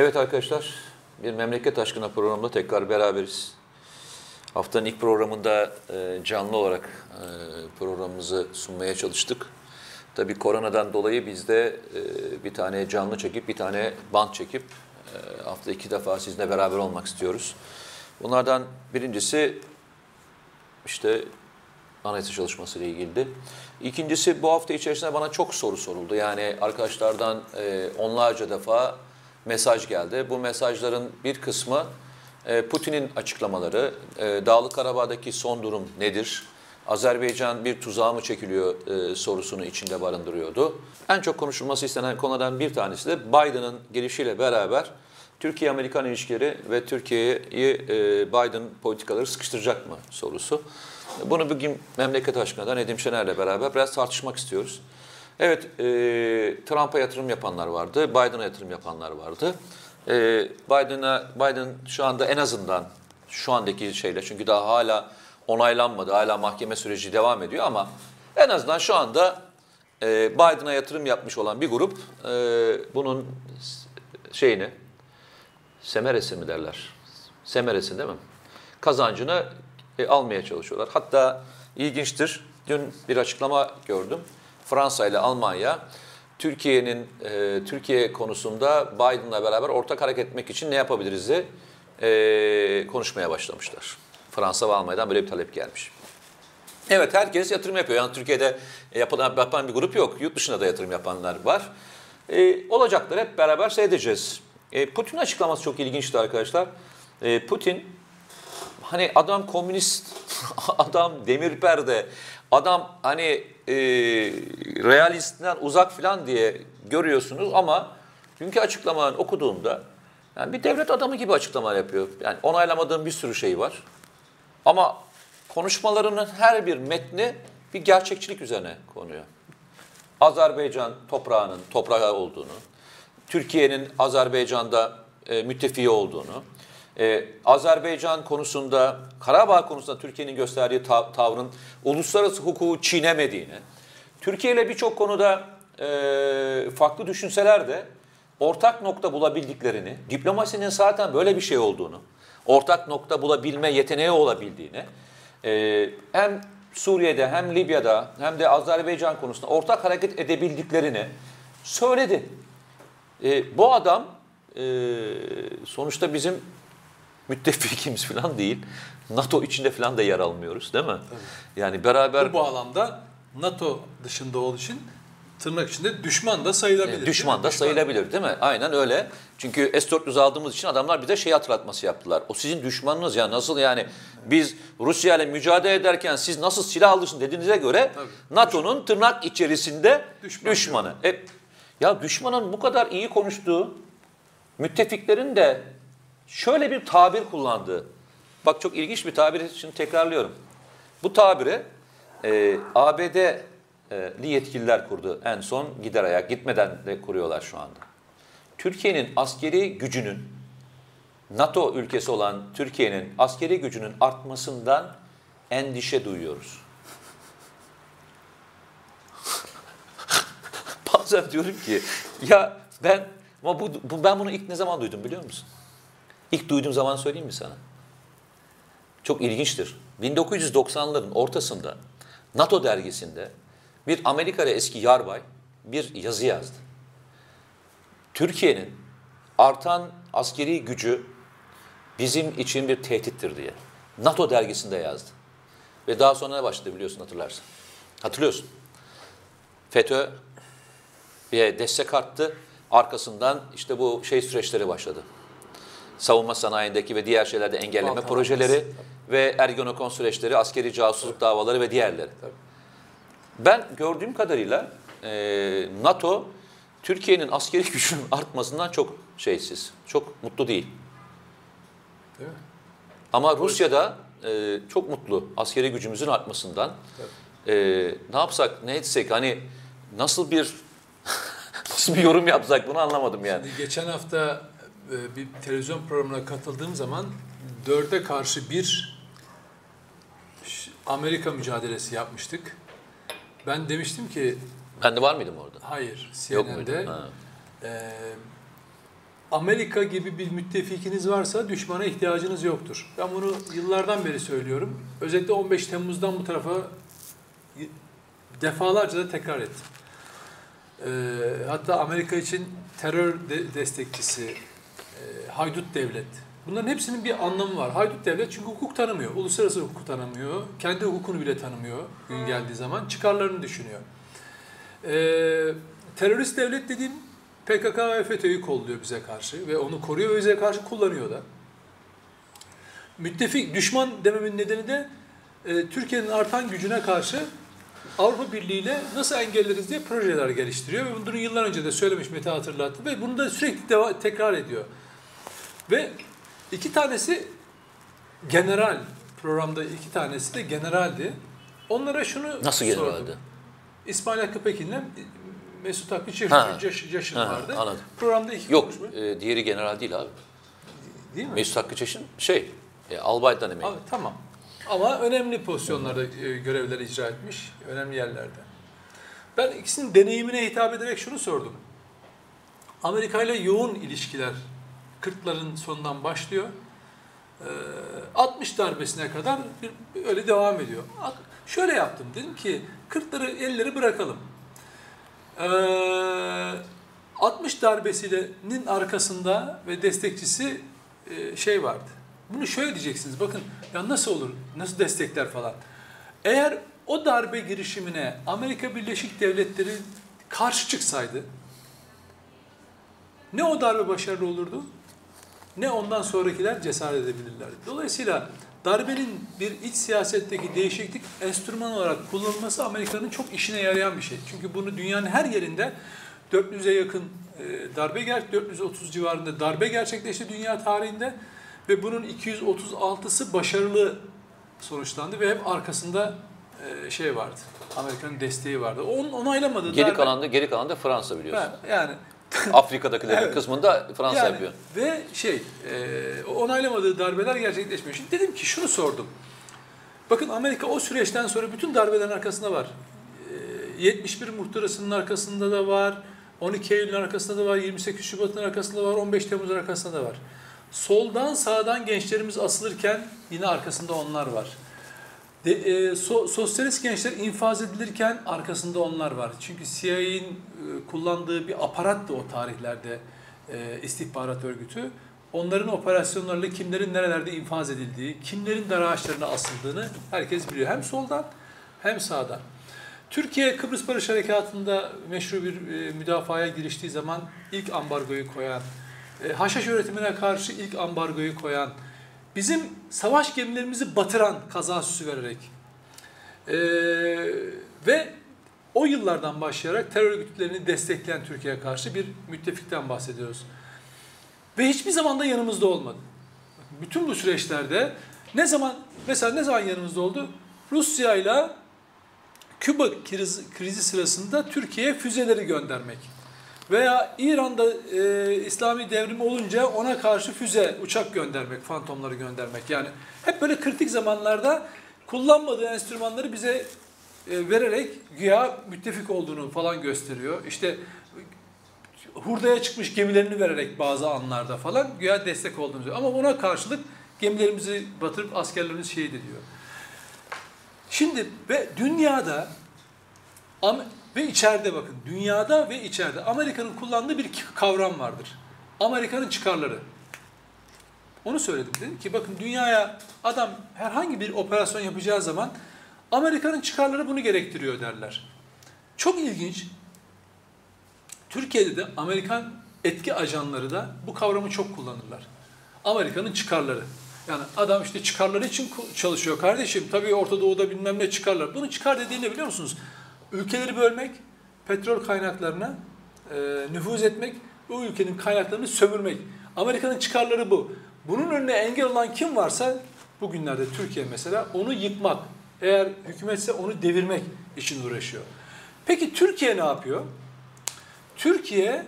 Evet arkadaşlar, bir Memleket Aşkına programında tekrar beraberiz. Haftanın ilk programında e, canlı olarak e, programımızı sunmaya çalıştık. Tabii koronadan dolayı biz de e, bir tane canlı çekip, bir tane band çekip hafta iki defa sizinle beraber olmak istiyoruz. Bunlardan birincisi işte anayasa çalışması ile ilgili. İkincisi bu hafta içerisinde bana çok soru soruldu. Yani arkadaşlardan onlarca defa mesaj geldi. Bu mesajların bir kısmı e, Putin'in açıklamaları, e, Dağlık Karabağ'daki son durum nedir? Azerbaycan bir tuzağa mı çekiliyor e, sorusunu içinde barındırıyordu. En çok konuşulması istenen konulardan bir tanesi de Biden'ın gelişiyle beraber Türkiye-Amerikan ilişkileri ve Türkiye'yi Biden politikaları sıkıştıracak mı sorusu. Bunu bugün memleket aşkına Nedim Şener'le beraber biraz tartışmak istiyoruz. Evet, e, Trump'a yatırım yapanlar vardı, Biden'a yatırım yapanlar vardı. E, Biden'a Biden şu anda en azından şu andaki şeyle çünkü daha hala onaylanmadı, hala mahkeme süreci devam ediyor ama en azından şu anda e, Biden'a yatırım yapmış olan bir grup e, bunun şeyini semeresi mi derler? Semeresi değil mi? Kazancını e, almaya çalışıyorlar. Hatta ilginçtir. Dün bir açıklama gördüm. Fransa ile Almanya Türkiye'nin e, Türkiye konusunda Biden'la beraber ortak hareket etmek için ne yapabiliriz de e, konuşmaya başlamışlar. Fransa ve Almanya'dan böyle bir talep gelmiş. Evet herkes yatırım yapıyor. Yani Türkiye'de yapılan, yapan bir grup yok. Yurt dışında da yatırım yapanlar var. E, olacaklar hep beraber seyredeceğiz. E, Putin açıklaması çok ilginçti arkadaşlar. E, Putin hani adam komünist, adam demir perde, adam hani e, realistten uzak falan diye görüyorsunuz ama dünkü açıklamalarını okuduğumda yani bir devlet adamı gibi açıklamalar yapıyor. Yani onaylamadığım bir sürü şey var. Ama konuşmalarının her bir metni bir gerçekçilik üzerine konuyor. Azerbaycan toprağının toprağı olduğunu, Türkiye'nin Azerbaycan'da e, müttefiği olduğunu, ee, Azerbaycan konusunda, Karabağ konusunda Türkiye'nin gösterdiği ta- tavrın uluslararası hukuku çiğnemediğini, Türkiye ile birçok konuda e, farklı düşünseler de ortak nokta bulabildiklerini, diplomasinin zaten böyle bir şey olduğunu, ortak nokta bulabilme yeteneği olabildiğini, e, hem Suriye'de hem Libya'da hem de Azerbaycan konusunda ortak hareket edebildiklerini söyledi. E, bu adam e, sonuçta bizim müttefikimiz falan değil. NATO içinde falan da yer almıyoruz değil mi? Tabii. Yani beraber... Bu bağlamda NATO dışında olduğu için tırnak içinde düşman da sayılabilir. E, düşman da düşman. sayılabilir değil mi? Aynen öyle. Çünkü S-400 aldığımız için adamlar bize şey hatırlatması yaptılar. O sizin düşmanınız ya nasıl yani biz Rusya ile mücadele ederken siz nasıl silah alırsın dediğinize göre NATO'nun tırnak içerisinde Düşman düşmanı. E, ya düşmanın bu kadar iyi konuştuğu müttefiklerin de şöyle bir tabir kullandı. Bak çok ilginç bir tabir için tekrarlıyorum. Bu tabiri e, ABD'li yetkililer kurdu en son gider ayak gitmeden de kuruyorlar şu anda. Türkiye'nin askeri gücünün NATO ülkesi olan Türkiye'nin askeri gücünün artmasından endişe duyuyoruz. Bazen diyorum ki ya ben ama bu, bu ben bunu ilk ne zaman duydum biliyor musun? İlk duyduğum zaman söyleyeyim mi sana? Çok ilginçtir. 1990'ların ortasında NATO dergisinde bir Amerikalı eski yarbay bir yazı yazdı. Türkiye'nin artan askeri gücü bizim için bir tehdittir diye. NATO dergisinde yazdı. Ve daha sonra ne başladı biliyorsun hatırlarsın. Hatırlıyorsun. FETÖ bir destek arttı. Arkasından işte bu şey süreçleri başladı savunma sanayindeki ve diğer şeylerde engelleme Balkan projeleri tabii. ve Ergenekon süreçleri, askeri casusluk tabii. davaları ve diğerleri. Tabii. Ben gördüğüm kadarıyla e, NATO Türkiye'nin askeri gücünün artmasından çok şeysiz, çok mutlu değil. Değil mi? Ama Rusya'da e, çok mutlu askeri gücümüzün artmasından. E, ne yapsak, ne etsek, hani nasıl bir nasıl bir yorum yapsak bunu anlamadım yani. Şimdi geçen hafta e, bir televizyon programına katıldığım zaman dörde karşı bir Amerika mücadelesi yapmıştık. Ben demiştim ki... Ben de var mıydım orada? Hayır, CNN'de. E, Amerika gibi bir müttefikiniz varsa düşmana ihtiyacınız yoktur. Ben bunu yıllardan beri söylüyorum. Özellikle 15 Temmuz'dan bu tarafa defalarca da tekrar ettim. Ee, hatta Amerika için terör de- destekçisi, e, haydut devlet. Bunların hepsinin bir anlamı var. Haydut devlet çünkü hukuk tanımıyor. Uluslararası hukuku tanımıyor. Kendi hukukunu bile tanımıyor gün geldiği zaman. Çıkarlarını düşünüyor. Ee, terörist devlet dediğim PKK ve FETÖ'yü kolluyor bize karşı ve onu koruyor ve bize karşı kullanıyor da. Müttefik, düşman dememin nedeni de e, Türkiye'nin artan gücüne karşı Avrupa Birliği ile nasıl engelleriz diye projeler geliştiriyor ve bunu yıllar önce de söylemiş Mete hatırlattı ve bunu da sürekli tekrar ediyor. Ve iki tanesi general programda iki tanesi de generaldi. Onlara şunu Nasıl sordum. generaldi? İsmail Hakkı Pekin'le Mesut Hakkı Çeşit, Ha, vardı. anladım. Programda iki Yok, konuşma. e, diğeri general değil abi. Değil mi? Mesut Hakkı Çeşin şey, e, albaydan emekli. Abi, tamam. Ama önemli pozisyonlarda e, görevler icra etmiş. Önemli yerlerde. Ben ikisinin deneyimine hitap ederek şunu sordum. Amerika ile yoğun ilişkiler 40'ların sonundan başlıyor. Ee, 60 darbesine kadar öyle devam ediyor. Şöyle yaptım. Dedim ki 40'ları 50'leri bırakalım. Ee, 60 darbesinin arkasında ve destekçisi e, şey vardı. Bunu şöyle diyeceksiniz. Bakın ya nasıl olur? Nasıl destekler falan. Eğer o darbe girişimine Amerika Birleşik Devletleri karşı çıksaydı ne o darbe başarılı olurdu ne ondan sonrakiler cesaret edebilirlerdi. Dolayısıyla darbenin bir iç siyasetteki değişiklik enstrüman olarak kullanılması Amerika'nın çok işine yarayan bir şey. Çünkü bunu dünyanın her yerinde 400'e yakın e, darbe ger 430 civarında darbe gerçekleşti dünya tarihinde ve bunun 236'sı başarılı sonuçlandı ve hep arkasında e, şey vardı. Amerika'nın desteği vardı. Onun onaylamadığı Geri darbe- kalan da geri kalan da Fransa biliyorsun. Ben- yani Afrika'dakilerin Evet. kısmını da Fransa yani, yapıyor. Ve şey, e, onaylamadığı darbeler gerçekleşmiyor. Şimdi dedim ki şunu sordum. Bakın Amerika o süreçten sonra bütün darbelerin arkasında var. E, 71 muhtırasının arkasında da var. 12 Eylül'ün arkasında da var. 28 Şubat'ın arkasında var. 15 Temmuz'un arkasında da var. Soldan sağdan gençlerimiz asılırken yine arkasında onlar var. De, e, so- sosyalist gençler infaz edilirken arkasında onlar var. Çünkü CIA'nin e, kullandığı bir aparattı o tarihlerde e, istihbarat örgütü. Onların operasyonlarıyla kimlerin nerelerde infaz edildiği, kimlerin dar ağaçlarına asıldığını herkes biliyor. Hem soldan hem sağdan. Türkiye Kıbrıs Barış Harekatı'nda meşru bir e, müdafaya giriştiği zaman ilk ambargoyu koyan, e, haşhaş üretimine karşı ilk ambargoyu koyan, bizim savaş gemilerimizi batıran kaza süsü vererek e, ve o yıllardan başlayarak terör örgütlerini destekleyen Türkiye'ye karşı bir müttefikten bahsediyoruz. Ve hiçbir zaman da yanımızda olmadı. Bütün bu süreçlerde ne zaman mesela ne zaman yanımızda oldu? Rusya ile Küba krizi, krizi sırasında Türkiye'ye füzeleri göndermek. Veya İran'da e, İslami devrim olunca ona karşı füze, uçak göndermek, fantomları göndermek. Yani hep böyle kritik zamanlarda kullanmadığı enstrümanları bize e, vererek güya müttefik olduğunu falan gösteriyor. İşte hurdaya çıkmış gemilerini vererek bazı anlarda falan güya destek olduğunu söylüyor. Ama buna karşılık gemilerimizi batırıp askerlerimizi şehit ediyor. Şimdi ve dünyada ve içeride bakın dünyada ve içeride Amerika'nın kullandığı bir kavram vardır. Amerika'nın çıkarları. Onu söyledim. Dedim ki bakın dünyaya adam herhangi bir operasyon yapacağı zaman Amerika'nın çıkarları bunu gerektiriyor derler. Çok ilginç. Türkiye'de de Amerikan etki ajanları da bu kavramı çok kullanırlar. Amerika'nın çıkarları. Yani adam işte çıkarları için çalışıyor kardeşim. Tabii Orta Doğu'da bilmem ne çıkarlar. Bunu çıkar dediği ne biliyor musunuz? Ülkeleri bölmek, petrol kaynaklarına e, nüfuz etmek, o ülkenin kaynaklarını sömürmek. Amerika'nın çıkarları bu. Bunun önüne engel olan kim varsa bugünlerde Türkiye mesela onu yıkmak. Eğer hükümetse onu devirmek için uğraşıyor. Peki Türkiye ne yapıyor? Türkiye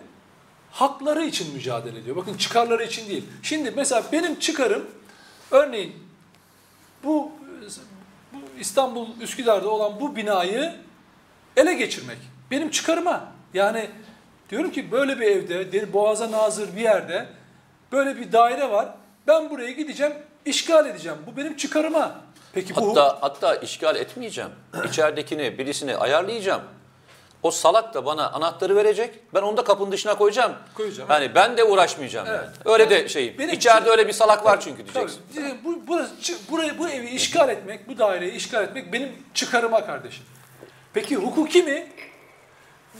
hakları için mücadele ediyor. Bakın çıkarları için değil. Şimdi mesela benim çıkarım örneğin bu, bu İstanbul Üsküdar'da olan bu binayı ele geçirmek. Benim çıkarıma. Yani Diyorum ki böyle bir evde, de- boğaza nazır bir yerde böyle bir daire var. Ben buraya gideceğim, işgal edeceğim. Bu benim çıkarıma. Peki bu Hatta hatta işgal etmeyeceğim. İçeridekini birisini ayarlayacağım. O salak da bana anahtarı verecek. Ben onu da kapının dışına koyacağım. Koyacağım. Yani ben de uğraşmayacağım Evet. yani. Öyle de şey. Benim İçeride için- öyle bir salak var çünkü diyeceksin. Tabii, bu, burası, burayı, bu evi işgal etmek, bu daireyi işgal etmek benim çıkarıma kardeşim. Peki hukuki mi?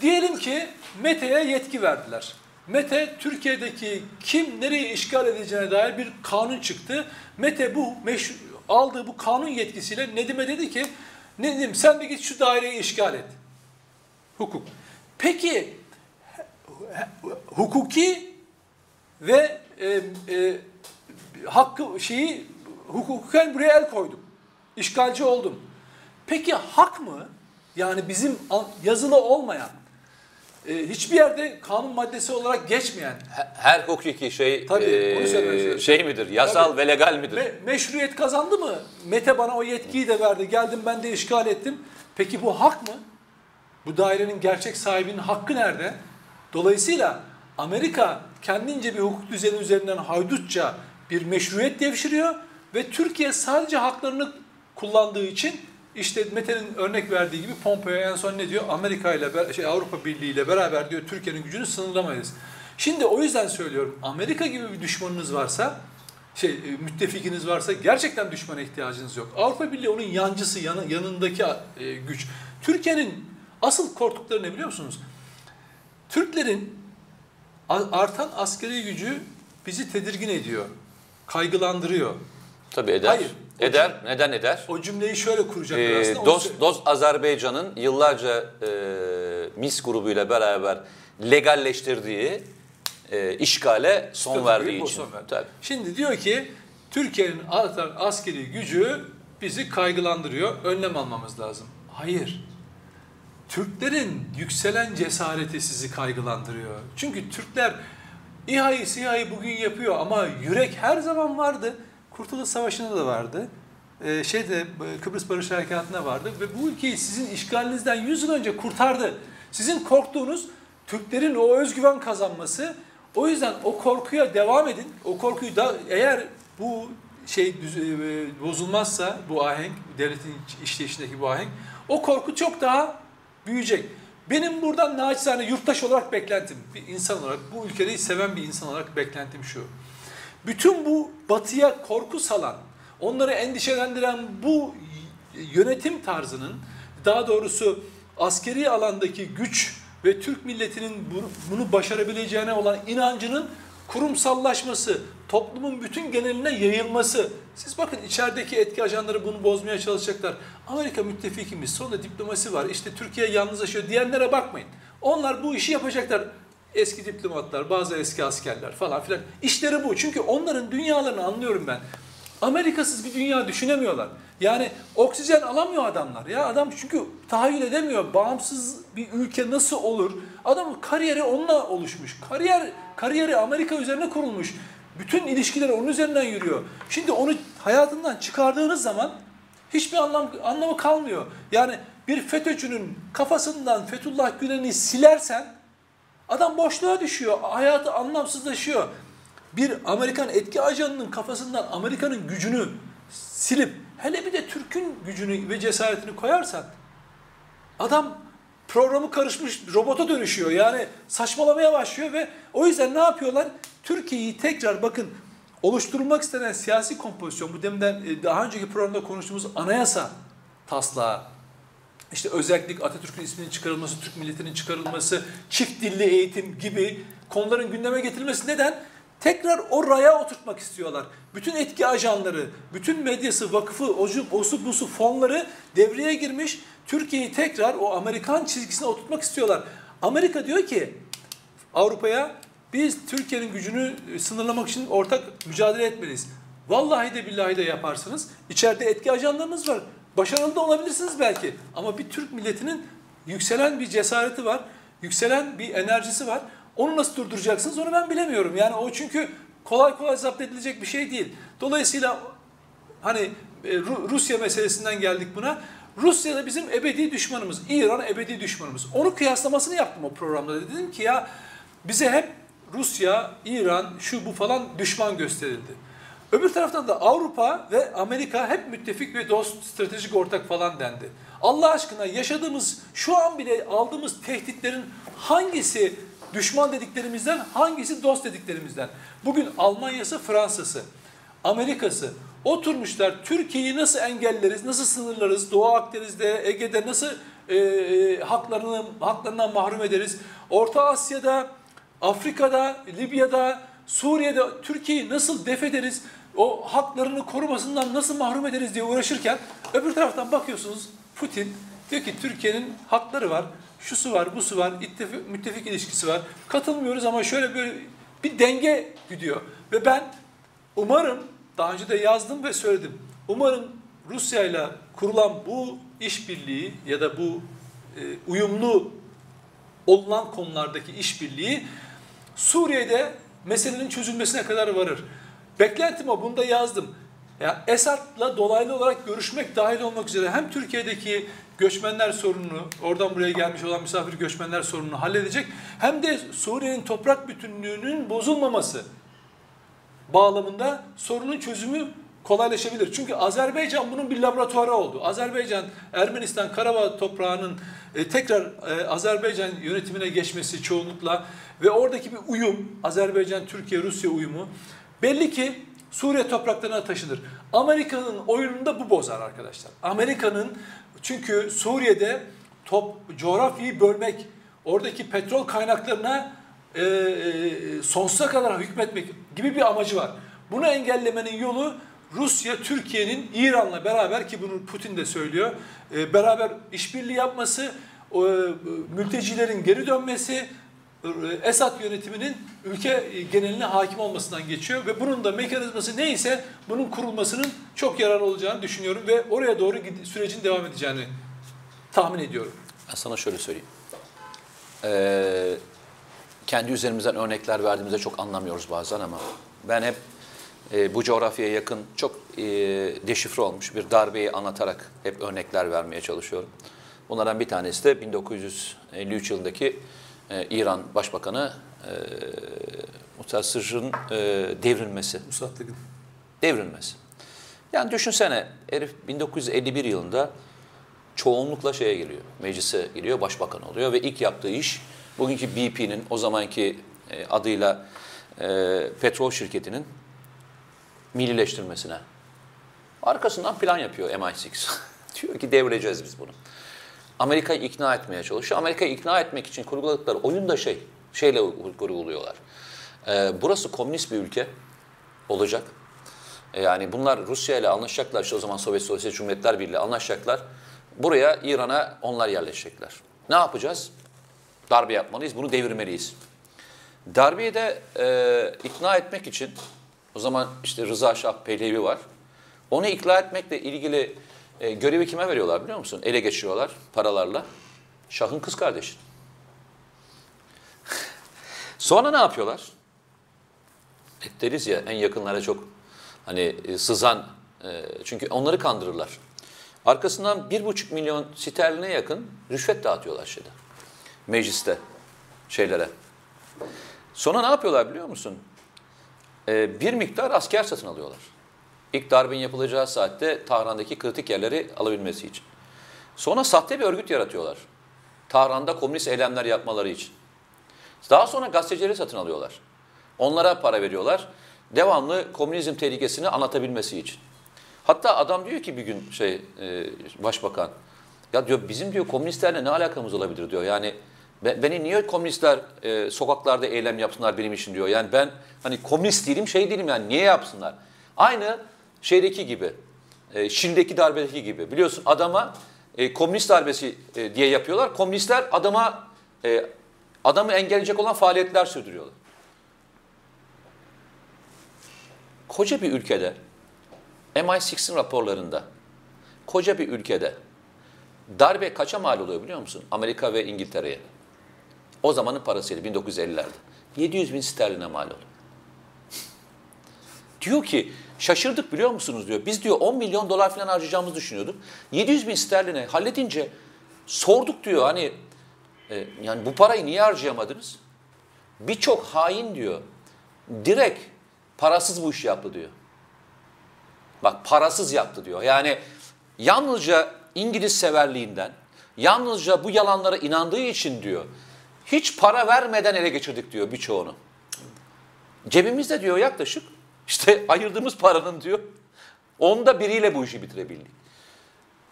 Diyelim ki METE'ye yetki verdiler. METE Türkiye'deki kim nereye işgal edeceğine dair bir kanun çıktı. METE bu meşru, aldığı bu kanun yetkisiyle Nedim'e dedi ki Nedim sen de git şu daireyi işgal et. Hukuk. Peki hukuki ve e, e, hakkı şeyi hukuken buraya el koydum. İşgalci oldum. Peki hak mı? Yani bizim yazılı olmayan, e, hiçbir yerde kanun maddesi olarak geçmeyen, He- Her hukuki şey Tabii, istiyorum. şey midir? Yasal Tabii. ve legal midir? me- meşruiyet kazandı mı? Mete bana o yetkiyi de verdi. Geldim ben de işgal ettim. Peki bu hak mı? Bu dairenin gerçek sahibinin hakkı nerede? Dolayısıyla Amerika kendince bir hukuk düzeni üzerinden haydutça bir meşruiyet devşiriyor ve Türkiye sadece haklarını kullandığı için işte Mete'nin örnek verdiği gibi Pompeo en son ne diyor? Amerika ile şey Avrupa Birliği ile beraber diyor Türkiye'nin gücünü sınırlamayız. Şimdi o yüzden söylüyorum Amerika gibi bir düşmanınız varsa şey e, müttefikiniz varsa gerçekten düşmana ihtiyacınız yok. Avrupa Birliği onun yancısı, yanı, yanındaki e, güç. Türkiye'nin asıl korktukları ne biliyor musunuz? Türklerin artan askeri gücü bizi tedirgin ediyor, kaygılandırıyor. Tabii eder. Hayır. Eder. Neden eder? O cümleyi şöyle kuracaklar Ee, aslında. Dost, Dost Azerbaycan'ın yıllarca e, MIS grubuyla beraber legalleştirdiği e, işgale son Statükoyu verdiği için. son verdi. Tabii. Şimdi diyor ki Türkiye'nin artan askeri gücü bizi kaygılandırıyor. Önlem almamız lazım. Hayır. Türklerin yükselen cesareti sizi kaygılandırıyor. Çünkü Türkler İHA'yı SİHA'yı bugün yapıyor ama yürek her zaman vardı. Kurtuluş Savaşı'nda da vardı. Ee, şeyde e, Kıbrıs Barış Harekatı'nda vardı ve bu ülkeyi sizin işgalinizden 100 yıl önce kurtardı. Sizin korktuğunuz Türklerin o özgüven kazanması. O yüzden o korkuya devam edin. O korkuyu da eğer bu şey düz- e, bozulmazsa bu ahenk, devletin işleyişindeki bu ahenk, o korku çok daha büyüyecek. Benim buradan naçizane yurttaş olarak beklentim, bir insan olarak, bu ülkeyi seven bir insan olarak beklentim şu. Bütün bu batıya korku salan, onları endişelendiren bu yönetim tarzının, daha doğrusu askeri alandaki güç ve Türk milletinin bu- bunu başarabileceğine olan inancının kurumsallaşması, toplumun bütün geneline yayılması. Siz bakın içerideki etki ajanları bunu bozmaya çalışacaklar. Amerika müttefikimiz, sonunda diplomasi var, işte Türkiye yalnızlaşıyor diyenlere bakmayın. Onlar bu işi yapacaklar. Eski diplomatlar, bazı eski askerler falan filan. İşleri bu. Çünkü onların dünyalarını anlıyorum ben. Amerikasız bir dünya düşünemiyorlar. Yani oksijen alamıyor adamlar. Ya adam çünkü tahayyül edemiyor. Bağımsız bir ülke nasıl olur? Adamın kariyeri onunla oluşmuş. Kariyer kariyeri Amerika üzerine kurulmuş. Bütün ilişkileri onun üzerinden yürüyor. Şimdi onu hayatından çıkardığınız zaman hiçbir anlam anlamı kalmıyor. Yani bir FETÖ'cünün kafasından Fethullah Gülen'i silersen adam boşluğa düşüyor. Hayatı anlamsızlaşıyor. Bir Amerikan etki ajanının kafasından Amerika'nın gücünü silip hele bir de Türk'ün gücünü ve cesaretini koyarsan adam programı karışmış robota dönüşüyor. Yani saçmalamaya başlıyor ve o yüzden ne yapıyorlar? Türkiye'yi tekrar bakın oluşturulmak istenen siyasi kompozisyon bu deminden e, daha önceki programda konuştuğumuz anayasa taslağı işte özellik Atatürk'ün isminin çıkarılması, Türk milletinin çıkarılması, çift dilli eğitim gibi konuların gündeme getirilmesi neden? Tekrar o raya oturtmak istiyorlar. Bütün etki ajanları, bütün medyası, vakıfı, ocu, osu busu fonları devreye girmiş. Türkiye'yi tekrar o Amerikan çizgisine oturtmak istiyorlar. Amerika diyor ki Avrupa'ya biz Türkiye'nin gücünü e, sınırlamak için ortak mücadele etmeliyiz. Vallahi de billahi de yaparsınız. İçeride etki ajanlarınız var. Başarılı da olabilirsiniz belki. Ama bir Türk milletinin yükselen bir cesareti var. Yükselen bir enerjisi var. Onu nasıl durduracaksınız onu ben bilemiyorum. Yani o çünkü kolay kolay zapt edilecek bir şey değil. Dolayısıyla hani e, Ru- Rusya meselesinden geldik buna. Rusya da bizim ebedi düşmanımız. İran ebedi düşmanımız. Onu kıyaslamasını yaptım o programda. Dedim ki ya bize hep Rusya, İran, şu bu falan düşman gösterildi. Öbür taraftan da Avrupa ve Amerika hep müttefik ve dost, stratejik ortak falan dendi. Allah aşkına yaşadığımız, şu an bile aldığımız tehditlerin hangisi düşman dediklerimizden, hangisi dost dediklerimizden? Bugün Almanya'sı, Fransa'sı, Amerika'sı oturmuşlar Türkiye'yi nasıl engelleriz, nasıl sınırlarız, Doğu Akdeniz'de, Ege'de nasıl e, e, haklarını, haklarından mahrum ederiz, Orta Asya'da, Afrika'da, Libya'da, Suriye'de Türkiye'yi nasıl def ederiz, o haklarını korumasından nasıl mahrum ederiz diye uğraşırken öbür taraftan bakıyorsunuz Putin diyor ki Türkiye'nin hakları var, şusu var, busu var, ittifak, müttefik ilişkisi var. Katılmıyoruz ama şöyle böyle bir denge gidiyor. Ve ben umarım, daha önce de yazdım ve söyledim. Umarım Rusya ile kurulan bu işbirliği ya da bu e, uyumlu olunan konulardaki işbirliği Suriye'de meselenin çözülmesine kadar varır. Beklentim o, bunu da yazdım. Ya Esad'la dolaylı olarak görüşmek dahil olmak üzere hem Türkiye'deki göçmenler sorununu, oradan buraya gelmiş olan misafir göçmenler sorununu halledecek, hem de Suriye'nin toprak bütünlüğünün bozulmaması bağlamında sorunun çözümü kolaylaşabilir. Çünkü Azerbaycan bunun bir laboratuvarı oldu. Azerbaycan, Ermenistan, Karabağ toprağının e, tekrar e, Azerbaycan yönetimine geçmesi çoğunlukla ve oradaki bir uyum, Azerbaycan, Türkiye, Rusya uyumu belli ki Suriye topraklarına taşınır. Amerika'nın oyununda bu bozar arkadaşlar. Amerika'nın çünkü Suriye'de top, coğrafyayı bölmek, oradaki petrol kaynaklarına e, e, sonsuza kadar hükmetmek gibi bir amacı var. Bunu engellemenin yolu Rusya, Türkiye'nin İran'la beraber ki bunu Putin de söylüyor, e, beraber işbirliği yapması, e, mültecilerin geri dönmesi, Esad yönetiminin ülke geneline hakim olmasından geçiyor ve bunun da mekanizması neyse bunun kurulmasının çok yararlı olacağını düşünüyorum ve oraya doğru sürecin devam edeceğini tahmin ediyorum. Sana şöyle söyleyeyim. Ee, kendi üzerimizden örnekler verdiğimizde çok anlamıyoruz bazen ama ben hep e, bu coğrafyaya yakın çok e, deşifre olmuş bir darbeyi anlatarak hep örnekler vermeye çalışıyorum. Bunlardan bir tanesi de 1953 yılındaki e, İran Başbakanı e, Mutasır'ın e, devrilmesi. Musattık'ın. Devrilmesi. Yani düşünsene herif 1951 yılında çoğunlukla şeye giriyor, meclise giriyor, başbakan oluyor ve ilk yaptığı iş bugünkü BP'nin o zamanki e, adıyla e, petrol şirketinin millileştirmesine. Arkasından plan yapıyor MI6. Diyor ki devireceğiz biz bunu. Amerika'yı ikna etmeye çalışıyor. Amerika'yı ikna etmek için kurguladıkları oyun da şey, şeyle kurguluyorlar. Ee, burası komünist bir ülke olacak. Ee, yani bunlar Rusya ile anlaşacaklar. İşte o zaman Sovyet Sosyalist Cumhuriyetler Birliği anlaşacaklar. Buraya İran'a onlar yerleşecekler. Ne yapacağız? Darbe yapmalıyız, bunu devirmeliyiz. Darbeyi de e, ikna etmek için o zaman işte Rıza Şah Pehlevi var. Onu ikna etmekle ilgili e, görevi kime veriyorlar biliyor musun? Ele geçiriyorlar paralarla. Şah'ın kız kardeşi. Sonra ne yapıyorlar? E, deriz ya en yakınlara çok hani e, sızan e, çünkü onları kandırırlar. Arkasından bir buçuk milyon sterline yakın rüşvet dağıtıyorlar şeyde. Mecliste şeylere. Sonra ne yapıyorlar biliyor musun? Ee, bir miktar asker satın alıyorlar. İlk darbenin yapılacağı saatte Tahran'daki kritik yerleri alabilmesi için. Sonra sahte bir örgüt yaratıyorlar. Tahran'da komünist eylemler yapmaları için. Daha sonra gazetecileri satın alıyorlar. Onlara para veriyorlar. Devamlı komünizm tehlikesini anlatabilmesi için. Hatta adam diyor ki bir gün şey e, başbakan ya diyor bizim diyor komünistlerle ne alakamız olabilir diyor. Yani beni niye komünistler e, sokaklarda eylem yapsınlar benim için diyor. Yani ben hani komünist değilim şey değilim yani niye yapsınlar? Aynı şeydeki gibi, e, Şili'deki darbedeki gibi. Biliyorsun adama e, komünist darbesi e, diye yapıyorlar. Komünistler adama e, adamı engelleyecek olan faaliyetler sürdürüyorlar. Koca bir ülkede MI6'in raporlarında koca bir ülkede darbe kaça mal oluyor biliyor musun? Amerika ve İngiltere'ye. O zamanın parasıyla 1950'lerde. 700 bin sterline mal oluyor. Diyor ki Şaşırdık biliyor musunuz diyor. Biz diyor 10 milyon dolar falan harcayacağımızı düşünüyorduk. 700 bin sterline halledince sorduk diyor hani e, yani bu parayı niye harcayamadınız? Birçok hain diyor. Direkt parasız bu işi yaptı diyor. Bak parasız yaptı diyor. Yani yalnızca İngiliz severliğinden, yalnızca bu yalanlara inandığı için diyor. Hiç para vermeden ele geçirdik diyor birçoğunu. Cebimizde diyor yaklaşık işte ayırdığımız paranın diyor onda biriyle bu işi bitirebildik.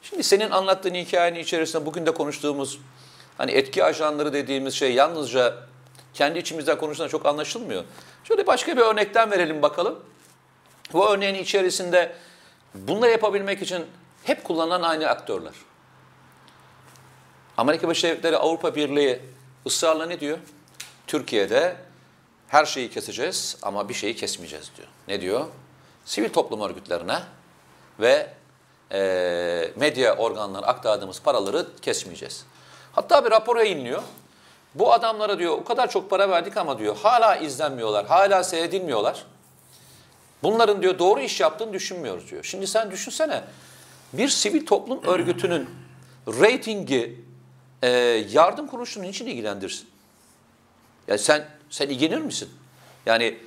Şimdi senin anlattığın hikayenin içerisinde bugün de konuştuğumuz hani etki ajanları dediğimiz şey yalnızca kendi içimizden konuştuğunda çok anlaşılmıyor. Şöyle başka bir örnekten verelim bakalım. Bu örneğin içerisinde bunları yapabilmek için hep kullanılan aynı aktörler. Amerika Birleşik Devletleri Avrupa Birliği ısrarla ne diyor? Türkiye'de her şeyi keseceğiz ama bir şeyi kesmeyeceğiz diyor. Ne diyor? Sivil toplum örgütlerine ve e, medya organlarına aktardığımız paraları kesmeyeceğiz. Hatta bir rapor yayınlıyor. Bu adamlara diyor o kadar çok para verdik ama diyor hala izlenmiyorlar, hala seyredilmiyorlar. Bunların diyor doğru iş yaptığını düşünmüyoruz diyor. Şimdi sen düşünsene bir sivil toplum örgütünün reytingi e, yardım kuruluşunun için ilgilendirsin. Yani sen sen ilgilenir misin? Yani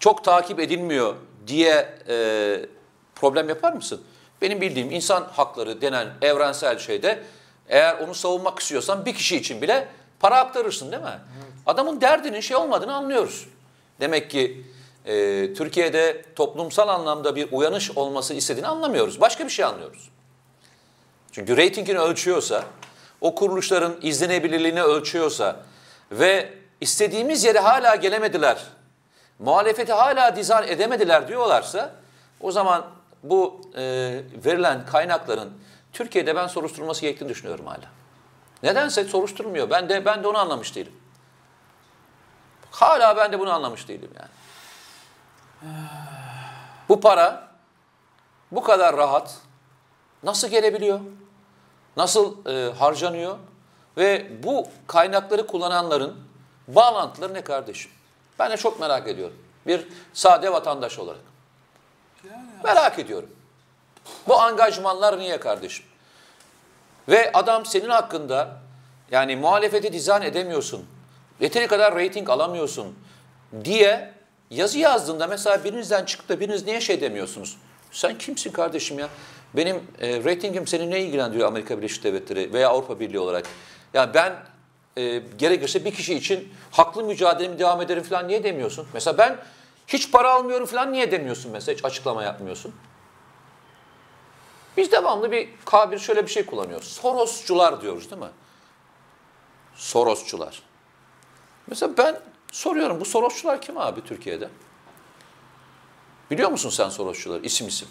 çok takip edilmiyor diye e, problem yapar mısın? Benim bildiğim insan hakları denen evrensel şeyde eğer onu savunmak istiyorsan bir kişi için bile para aktarırsın değil mi? Evet. Adamın derdinin şey olmadığını anlıyoruz. Demek ki e, Türkiye'de toplumsal anlamda bir uyanış olması istediğini anlamıyoruz. Başka bir şey anlıyoruz. Çünkü reytingini ölçüyorsa, o kuruluşların izlenebilirliğini ölçüyorsa ve istediğimiz yere hala gelemediler, muhalefeti hala dizar edemediler diyorlarsa o zaman bu e, verilen kaynakların Türkiye'de ben soruşturulması gerektiğini düşünüyorum hala. Nedense soruşturmuyor. Ben de ben de onu anlamış değilim. Hala ben de bunu anlamış değilim yani. Bu para bu kadar rahat nasıl gelebiliyor? Nasıl e, harcanıyor? Ve bu kaynakları kullananların bağlantıları ne kardeşim? Ben de çok merak ediyorum. Bir sade vatandaş olarak. Merak ediyorum. Bu angajmanlar niye kardeşim? Ve adam senin hakkında yani muhalefeti dizayn edemiyorsun. Yeteri kadar reyting alamıyorsun diye yazı yazdığında mesela birinizden çıkıp da biriniz niye şey demiyorsunuz? Sen kimsin kardeşim ya? Benim e, reytingim seni ne ilgilendiriyor Amerika Birleşik Devletleri veya Avrupa Birliği olarak? Yani ben e, gerekirse bir kişi için haklı mücadelemi devam ederim falan niye demiyorsun? Mesela ben hiç para almıyorum falan niye demiyorsun mesela hiç açıklama yapmıyorsun? Biz devamlı bir kabir şöyle bir şey kullanıyoruz. Sorosçular diyoruz değil mi? Sorosçular. Mesela ben soruyorum bu Sorosçular kim abi Türkiye'de? Biliyor musun sen Sorosçuları isim isim?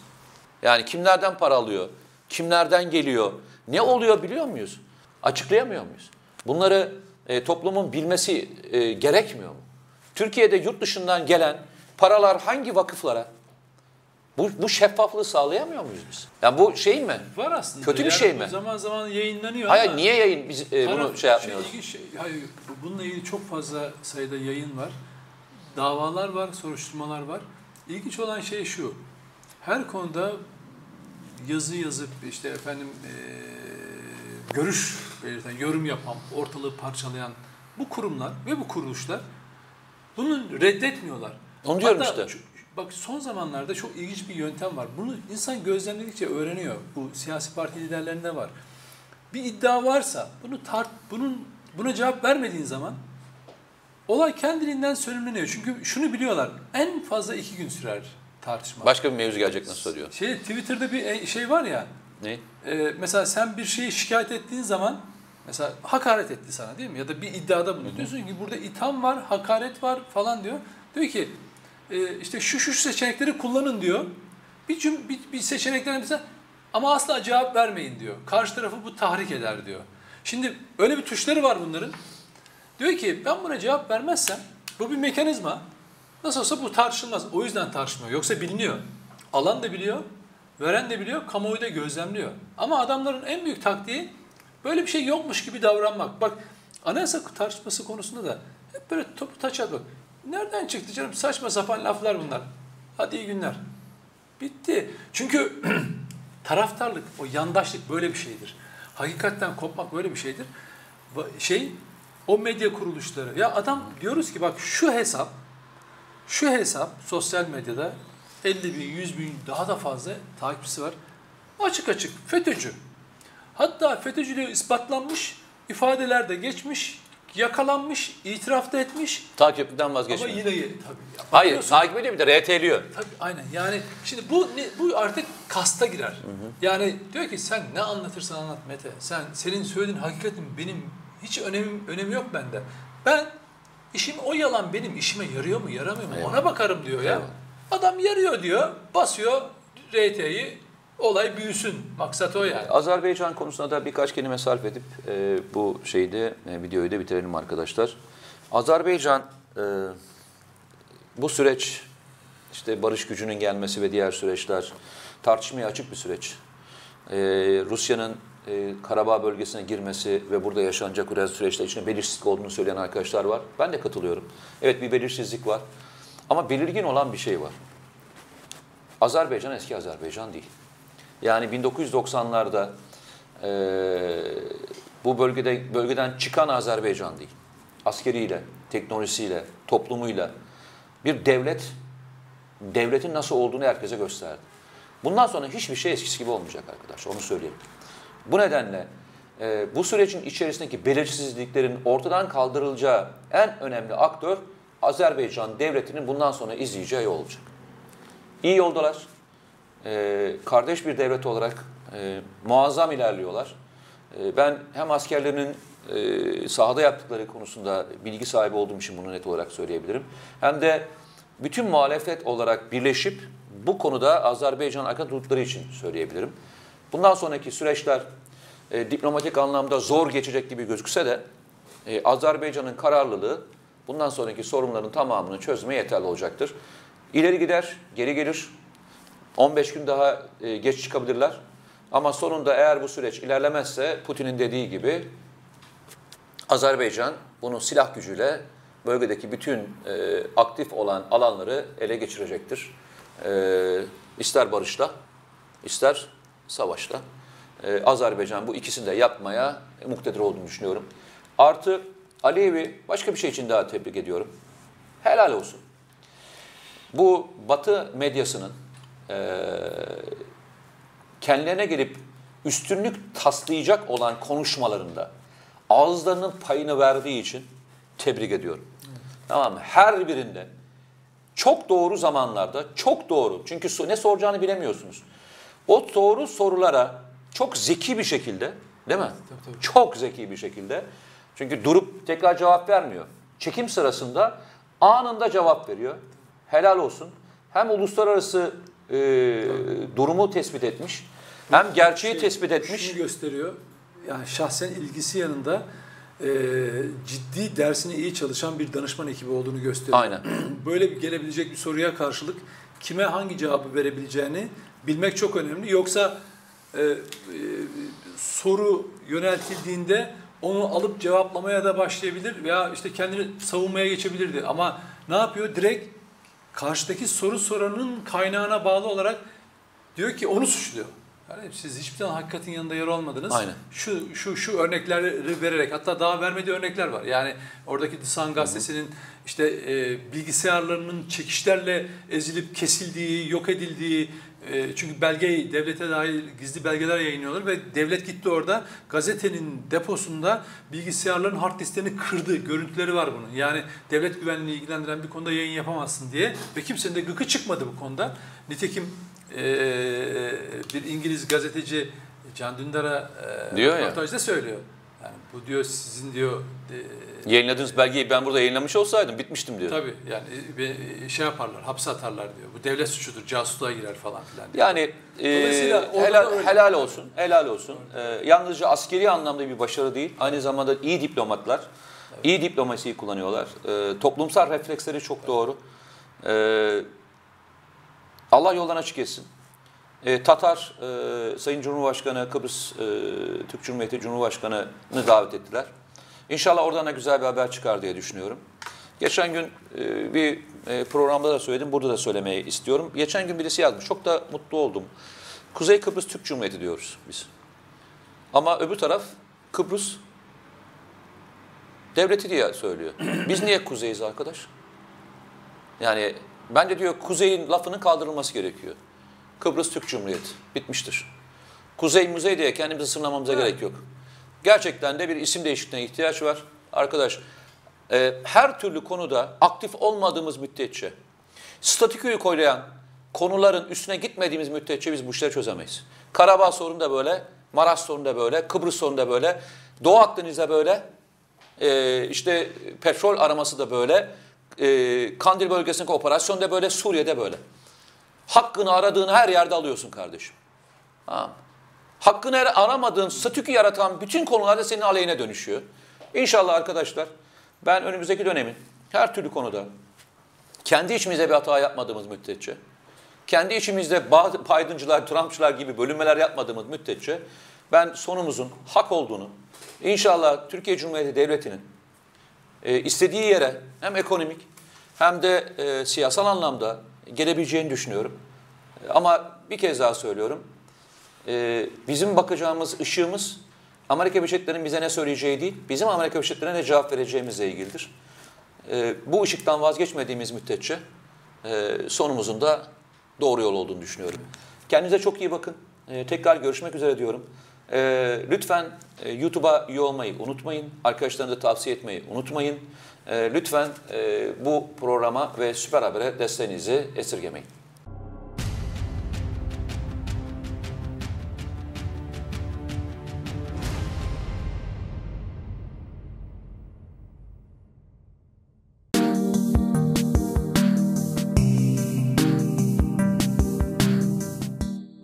Yani kimlerden para alıyor? Kimlerden geliyor? Ne oluyor biliyor muyuz? Açıklayamıyor muyuz? Bunları e, toplumun bilmesi e, gerekmiyor mu? Türkiye'de yurt dışından gelen paralar hangi vakıflara? Bu, bu şeffaflığı sağlayamıyor muyuz biz? Yani bu şey mi? Var aslında. Kötü bir şey mi? Zaman zaman yayınlanıyor Hayır ama... niye yayın biz e, bunu şey yapmıyoruz? Şey, şey, hayır, bununla ilgili çok fazla sayıda yayın var. Davalar var, soruşturmalar var. İlginç olan şey şu. Her konuda yazı yazıp işte efendim e, görüş belirten, yorum yapan, ortalığı parçalayan bu kurumlar ve bu kuruluşlar bunu reddetmiyorlar. Onu diyorum Hatta, işte. Bak son zamanlarda çok ilginç bir yöntem var. Bunu insan gözlemledikçe öğreniyor. Bu siyasi parti liderlerinde var. Bir iddia varsa bunu tart, bunun buna cevap vermediğin zaman olay kendiliğinden sönümleniyor. Çünkü şunu biliyorlar. En fazla iki gün sürer tartışma. Başka bir mevzu gelecek nasıl diyor? Şey, Twitter'da bir e, şey var ya. Ne? E, mesela sen bir şeyi şikayet ettiğin zaman mesela hakaret etti sana değil mi? Ya da bir iddiada bunu diyorsun ki burada itham var, hakaret var falan diyor. Diyor ki e, işte şu şu seçenekleri kullanın diyor. Bir, cüm, bir, bir seçeneklerine mesela ama asla cevap vermeyin diyor. Karşı tarafı bu tahrik eder diyor. Şimdi öyle bir tuşları var bunların. Diyor ki ben buna cevap vermezsem bu bir mekanizma. Nasıl olsa bu tartışılmaz. O yüzden tartışmıyor. Yoksa biliniyor. Alan da biliyor, veren de biliyor, kamuoyu da gözlemliyor. Ama adamların en büyük taktiği böyle bir şey yokmuş gibi davranmak. Bak anayasa tartışması konusunda da hep böyle topu taç atmak. Nereden çıktı canım? Saçma sapan laflar bunlar. Hadi iyi günler. Bitti. Çünkü taraftarlık, o yandaşlık böyle bir şeydir. Hakikatten kopmak böyle bir şeydir. Şey, o medya kuruluşları. Ya adam diyoruz ki bak şu hesap, şu hesap sosyal medyada 50 bin, 100 bin daha da fazla takipçisi var. Açık açık FETÖ'cü. Hatta FETÖ'cülüğü ispatlanmış, ifadeler de geçmiş, yakalanmış, itiraf da etmiş. Takipten Ama vazgeçmiyor. yine tabii. Hayır, takip ediyor bir de RT'liyor. Tabii aynen. Yani şimdi bu ne, bu artık kasta girer. Yani diyor ki sen ne anlatırsan anlat Mete. Sen senin söylediğin hakikatin benim hiç önemim önemi yok bende. Ben işim o yalan benim işime yarıyor mu yaramıyor mu ona bakarım diyor ya. Adam yarıyor diyor. Basıyor RT'yi olay büyüsün. Maksat o yani. Azerbaycan konusunda da birkaç kelime sarf edip e, bu şeyde e, videoyu da bitirelim arkadaşlar. Azerbaycan e, bu süreç işte barış gücünün gelmesi ve diğer süreçler tartışmaya açık bir süreç. E, Rusya'nın e, Karabağ bölgesine girmesi ve burada yaşanacak biraz süreçte içinde belirsizlik olduğunu söyleyen arkadaşlar var. Ben de katılıyorum. Evet bir belirsizlik var. Ama belirgin olan bir şey var. Azerbaycan eski Azerbaycan değil. Yani 1990'larda eee, bu bölgede bölgeden çıkan Azerbaycan değil. Askeriyle, teknolojisiyle, toplumuyla bir devlet devletin nasıl olduğunu herkese gösterdi. Bundan sonra hiçbir şey eskisi gibi olmayacak arkadaşlar. Onu söyleyelim. Bu nedenle eee, bu sürecin içerisindeki belirsizliklerin ortadan kaldırılacağı en önemli aktör Azerbaycan devletinin bundan sonra izleyeceği yol olacak. İyi yoldalar. Ee, kardeş bir devlet olarak e, muazzam ilerliyorlar. Ee, ben hem askerlerinin e, sahada yaptıkları konusunda bilgi sahibi olduğum için bunu net olarak söyleyebilirim. Hem de bütün muhalefet olarak birleşip bu konuda Azerbaycan arka durdukları için söyleyebilirim. Bundan sonraki süreçler e, diplomatik anlamda zor geçecek gibi gözükse de e, Azerbaycan'ın kararlılığı bundan sonraki sorunların tamamını çözmeye yeterli olacaktır. İleri gider, geri gelir. 15 gün daha e, geç çıkabilirler. Ama sonunda eğer bu süreç ilerlemezse Putin'in dediği gibi Azerbaycan bunu silah gücüyle bölgedeki bütün e, aktif olan alanları ele geçirecektir. E, ister barışla, ister savaşla. E, Azerbaycan bu ikisini de yapmaya muktedir olduğunu düşünüyorum. Artı Aliyevi başka bir şey için daha tebrik ediyorum. Helal olsun. Bu Batı medyasının eee kendilerine gelip üstünlük taslayacak olan konuşmalarında ağızlarının payını verdiği için tebrik ediyorum. Tamam mı? Her birinde çok doğru zamanlarda, çok doğru. Çünkü ne soracağını bilemiyorsunuz. O doğru sorulara çok zeki bir şekilde, değil mi? Tabii, tabii. Çok zeki bir şekilde. Çünkü durup tekrar cevap vermiyor. Çekim sırasında anında cevap veriyor. Helal olsun. Hem uluslararası e, durumu tespit etmiş, hem gerçeği Şey, tespit etmiş. Şunu gösteriyor. Yani şahsen ilgisi yanında e, ciddi dersini iyi çalışan bir danışman ekibi olduğunu gösteriyor. Aynen. Böyle bir gelebilecek bir soruya karşılık kime hangi cevabı verebileceğini bilmek çok önemli. Yoksa e, e, soru yöneltildiğinde onu alıp cevaplamaya da başlayabilir veya işte kendini savunmaya geçebilirdi. Ama ne yapıyor? Direkt karşıdaki soru soranın kaynağına bağlı olarak diyor ki onu suçluyor. Yani siz hiçbir zaman hakikatin yanında yer olmadınız. Aynen. Şu şu şu örnekleri vererek hatta daha vermediği örnekler var. Yani oradaki The Sun gazetesinin işte e, bilgisayarlarının çekişlerle ezilip kesildiği, yok edildiği e, çünkü belge devlete dair gizli belgeler yayınlıyorlar ve devlet gitti orada gazetenin deposunda bilgisayarların hard disklerini kırdı. Görüntüleri var bunun. Yani devlet güvenliğini ilgilendiren bir konuda yayın yapamazsın diye ve kimsenin de gıkı çıkmadı bu konuda. Nitekim e, bir İngiliz gazeteci Can Dündar'a e, röportajda söylüyor. Yani bu diyor sizin diyor e, Yayınladığınız belgeyi ben burada yayınlamış olsaydım bitmiştim diyor. tabii yani e, şey yaparlar, hapse atarlar diyor. Bu devlet suçudur, casusluğa girer falan filan diyor. Yani e, helal, helal olsun, helal olsun. E, yalnızca askeri anlamda bir başarı değil, aynı zamanda iyi diplomatlar, iyi diplomasiyi kullanıyorlar. E, toplumsal refleksleri çok doğru. E, Allah yoldan açık etsin. E, Tatar e, Sayın Cumhurbaşkanı, Kıbrıs e, Türk Cumhuriyeti Cumhurbaşkanı'nı davet ettiler. İnşallah oradan da güzel bir haber çıkar diye düşünüyorum. Geçen gün e, bir E, programda da söyledim, burada da söylemeyi istiyorum. Geçen gün birisi yazmış, çok da mutlu oldum. Kuzey Kıbrıs Türk Cumhuriyeti diyoruz biz. Ama öbür taraf Kıbrıs devleti diye söylüyor. Biz niye kuzeyiz arkadaş? Yani bence diyor kuzeyin lafının kaldırılması gerekiyor. Kıbrıs Türk Cumhuriyeti bitmiştir. Kuzey muzey diye kendimizi sınırlamamıza gerek yok. Gerçekten de bir isim değişikliğine ihtiyaç var. Arkadaş e, her türlü konuda aktif olmadığımız müddetçe, statüküyü koruyan konuların üstüne gitmediğimiz müddetçe biz bu işleri çözemeyiz. Karabağ sorunu da böyle, Maraş sorunu da böyle, Kıbrıs sorunu da böyle, Doğu Akdeniz'de böyle, e, işte petrol araması da böyle, e, Kandil bölgesindeki operasyon da böyle, Suriye'de böyle. Hakkını aradığın her yerde alıyorsun kardeşim. Tamam. Hakkını ara- aramadığın, statükü yaratan bütün konularda senin aleyhine dönüşüyor. İnşallah arkadaşlar ben önümüzdeki dönemin her türlü konuda kendi içimizde bir hata yapmadığımız müddetçe, kendi içimizde bazı Biden'cılar, Trump'çılar gibi bölünmeler yapmadığımız müddetçe ben sonumuzun hak olduğunu, inşallah Türkiye Cumhuriyeti Devleti'nin e, istediği yere hem ekonomik hem de e, siyasal anlamda gelebileceğini düşünüyorum. Ama bir kez daha söylüyorum, e, bizim bakacağımız ışığımız Amerika Birleşik Devletleri'nin bize ne söyleyeceği değil, bizim Amerika Birleşik Devletleri'ne ne cevap vereceğimizle ilgilidir. E, bu ışıktan vazgeçmediğimiz müddetçe e, sonumuzun da doğru yol olduğunu düşünüyorum. Kendinize çok iyi bakın. E, tekrar görüşmek üzere diyorum. Lütfen e, YouTube'a üye olmayı unutmayın. Arkadaşlarınıza tavsiye etmeyi unutmayın. E, lütfen e, bu programa ve Süper Haber'e desteğinizi esirgemeyin.